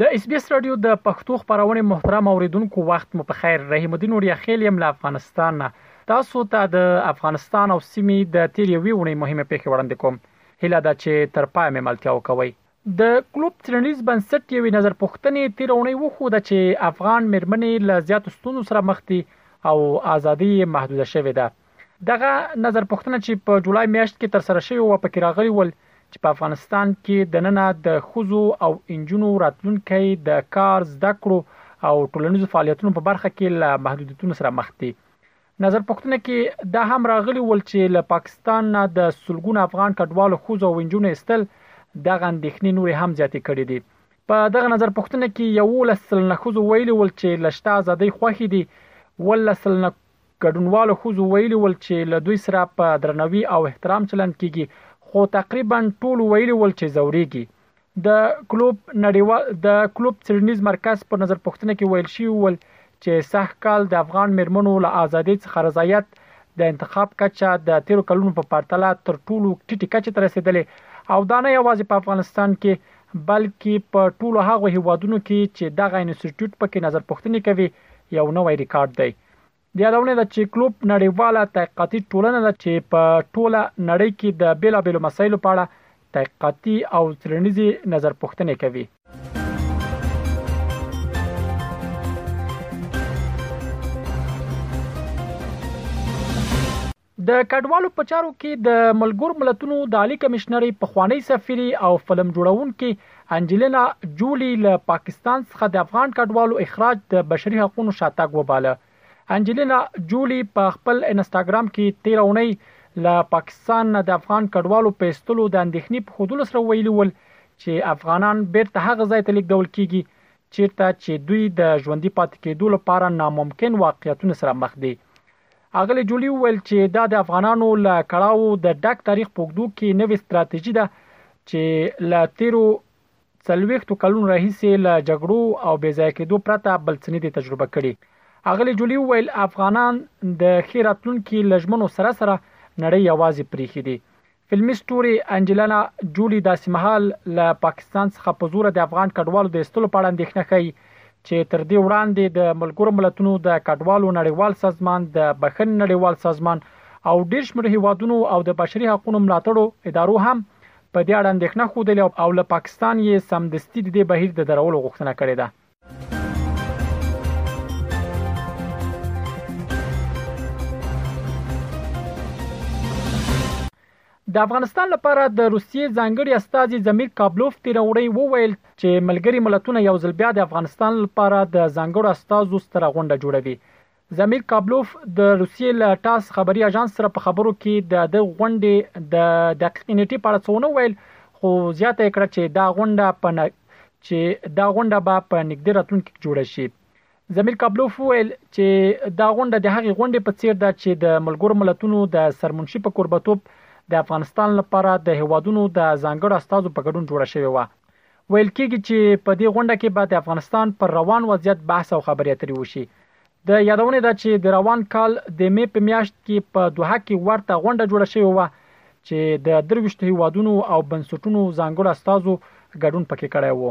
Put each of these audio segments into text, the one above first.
د اس بي اس راډیو د پښتو خپرونې محترم اوریدونکو وخت مو په خیر رحیم الدین اوریا خیل یم له افغانستان نه تاسو ته د افغانستان او سیمې د تیر یوې ونې مهمه پیښه وړاندې کوم هله دا چې تر پای مې ملتیا وکوي د کلوب ترنیز بنسټ یوې نظر پوښتنې تیر ونې وخو د چې افغان مرمنې له زیات ستونو سره مخ دي او ازادي محدوده شوې ده دغه نظر پوښتنه چې په جولای میاشت کې ترسره شوې و پکې راغلي ول چې په افغانستان کې د ننه د ښځو او انجونو راتلونکی د کار زده کړو او ټولنیزو فعالیتونو په برخه کې له محدودیتونو سره مخ دي نظر پوښتنه کې دا هم راغلي ول چې له پاکستان نه د سلګون افغان کډوالو ښځو او انجونو استل دغه اندېښنې نور هم زیاتې کړې دي په دغه نظر پوښتنه کې یو لسل نه ښځو ویلي ول چې لشته ازادي خوخي دي ول لسل نه ګډونوالو ښځو ویلي ول چې له دوی سره په درناوي او احترام چلند کیږي خو تقریبا ټولو ویلي ول چې ځوریږي. د کلوب نړیوال د کلوب څیړنیز مرکز په نظرپوښتنه کې ویل شوي ول چې سږ کال د افغان میرمنو له ازادۍ څخه رضایت، د انتخاب کچه د تیرو کلونو په پرتله تر ټولو ټیټې کچې ته رسیدلې او دا نه یوازې په افغانستان کې بلکې په ټولو هغو هیوادونو کې چې دغه انسټیټیوټ پکې نظرپوښتنې کوي یو نوی ریکارډ دی. د یادونې ده چې کلوب نړیواله تحقیقاتي ټولنه ده چې په ټوله نړۍ کې د بیلابیلو مسایلو په اړه تحقیقاتي او څرنیزي نظر پوښتنې کوي د کډوالو په چارو کې د ملګرو ملتونو د عالي کمشنرۍ پخوانۍ سفیرې او فلم جوړونکې انجلینا جولي له پاکستان څخه د افغان کډوالو اخراج د بشري حقونو شاتګ وباله. انجلینا جولي په خپل انسټاګرام کې تېره اونۍ له پاکستان نه د افغان کډوالو په ایستلو د اندېښنې په ښودلو سره ویلي ول چې افغانان بېرته هغه ځای ته لېږدول کېږي چېرته چې دوی د ژوندي پاتې کېدو لپاره ناممکن واقعیتونه سره مخ دي. اغلې جولي وویل چې دا د افغانانو له کړاو د ډک تاریخ پوګدو کې نوې ستراتیژي ده چې له تیرو څلويختو کلونو راهیسې له جګړو او بې ځای کېدو پرته بل څه نه دي تجربه کړي اغلی جولی ویل افغانان د خیر اتلونکو لجمنو سره سره نړۍ یوازې پریخي دي فلمي ستورې انجیلانا جولي داسې مهال له پاکستان څخه په زوره د افغان کډوالو د ایستلو په اړه اندېښنه ښيي چې تر دې وړاندې د ملګرو ملتونو د کډوالو نړیوال سازمان، د بښنې نړیوال سازمان او ډېر شمېر هېوادونو او د بشري حقونو ملاتړو ادارو هم په دې اړه اندېښنه ښودلې او له پاکستان یې سمدستي د دې بهیر د درولو غوښتنه کړې ده. د افغانستان لپاره د روسیې ځانګړي استاذي زمیر کابلوف تیر وړي وویل چې ملګري ملتونه یو ځل بیا د افغانستان لپاره د ځانګړو استاذو ستره غونډه جوړوي ضمیر کابلوف د روسیې له ټاس خبري اژانس سره په خبرو کې د د غونډې د دقیقې نیټې په اړه څه ونه ویل خو زیاته یې کړه چې دا غونډه په نه چې دا غونډه به په نږدې راتلونکي کې جوړه شي ضمیر کابلوف ویل چې دا غونډه د هغې غونډې په څیر ده چې د ملګرو ملتونو د سرمنشي په قربتوب د افغانستان لپاره د هوادونو د ځانګړو استادو په ګډون جوړه شوې و ویل کیږي چې په دې غونډه کې به د افغانستان پر روان وضعیت بحث او خبرې اترې وشي. د یادونې ده چې د روان کال د مې په میاشت کې په دوحه کې ورته غونډه جوړه شوې وه چې د درویشت هیوادونو او بنسټونو ځانګړو استازو ګډون پکې کړی وو.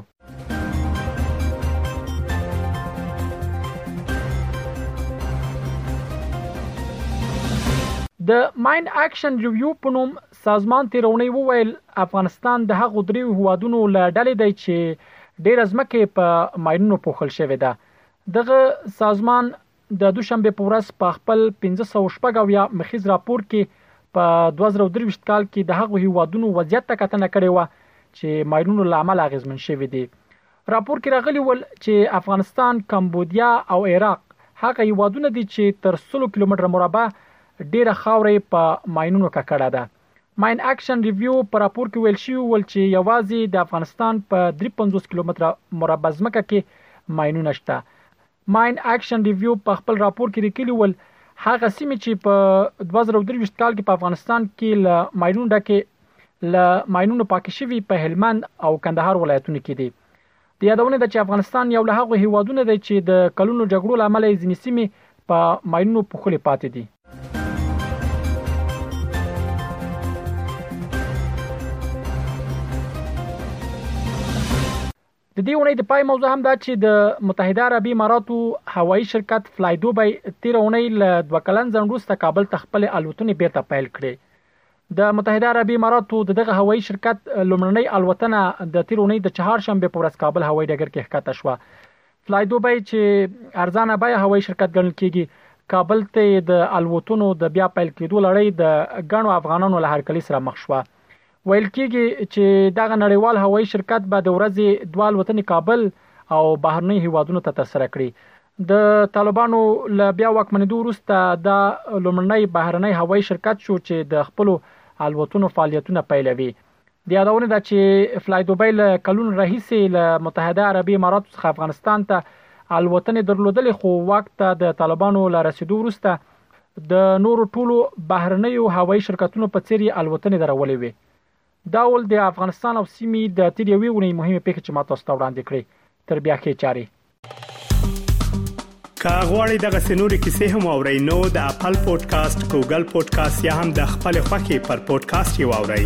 د ماینډ اکشن ریویو په نوم سازمان تېره اونۍ وویل، افغانستان د هغو دریو هېوادونو له ډلې دی چې ډېره ځمکه یې په ماینونو پوښل شوې ده. دغه سازمان د دوشنبې په ورځ په خپل پنځه سوه او شپږ اویا مخیز راپور کې په دوه زره او درویشت کال کې د هغو هېوادونو وضعیت ته کتنه کړې وه چې ماینونو له امله اغېزمن شوي دي. راپور کې راغلي ول چې افغانستان، کمبودیا او عراق هغه هیوادونه دي چې تر سلو کیلومتره مربع ډیره خاوره یې په ماینونو ککړه ده. ماین اکشن ریویو په راپور کې ویل شوي ول چې یوازې د افغانستان په دري پنځوس کیلومتره مربع ځمکه کې ماینونه شته ماین اکشن ریویو په خپل راپور کې لیکلي ول، هغه سیمې چې په دوه زره او درویشت کال کې په افغانستان کې له ماینونو ډکې، له ماینونو پاکې شوي په هلمند او کندهار ولایتونو کې دي. د یادونې ده چې افغانستان یو له هغو هېوادونه دی چې د کلونو جګړو له امله یې ځینې سیمې په ماینونو پوښلې پاتې دي. د دې اونۍ د پای موضوع هم دا چې د متحده عربي اماراتو هوایي شرکت فلای دوبی تیر اونۍ له دوه کلن ځنډ وروسته کابل ته خپل الوتنې بیرته پیل کړې د متحده عربي اماراتو د دغه هوایي شرکت لومړنۍ الوتنه د تیر اونۍ د چهار شنبه په ورځ کابل هوایي ډګر کې ښکته شوه فلای دوبی چې ارزانه بیا هوایي شرکت ګڼل کیږي کابل ته د الوتنو د بیا پیل کېدو لړۍ د غنو افغانانو له هرکلي سره مخ شوه ویل کیږي چې دغه نړیوال هوایي شرکت به د ورځې دوه الوتنې کابل او بهرنۍ هیوادونو ته ترسره کړي د طالبانو له بیا واکمنېدو وروسته دا لومړنی بهرنۍ هوایي شرکت شو چې د خپل الوتنو فعالیتونه پیلوي د یادونه ده چې فلای دوبۍ له کلونو راهیسې له متحده عربي اماراتو څخه افغانستان ته الوتنې درلودلې خو واک ته د طالبانو له رسیدو وروسته د نورو ټولو بهرنیو هوایي شرکتونو په څیر یې الوتنې درولې وي دا ول د افغانستان او سیمې د تیر یوې ونې مهمه پیښه چې ماته ستو وړاندې کړې تر بیا کې چاري که غواړئ دغه سنوري کیسې هم او رینو د خپل پودکاسټ ګوګل پودکاسټ یا هم د خپل خاكي پر پودکاسټ یو اورئ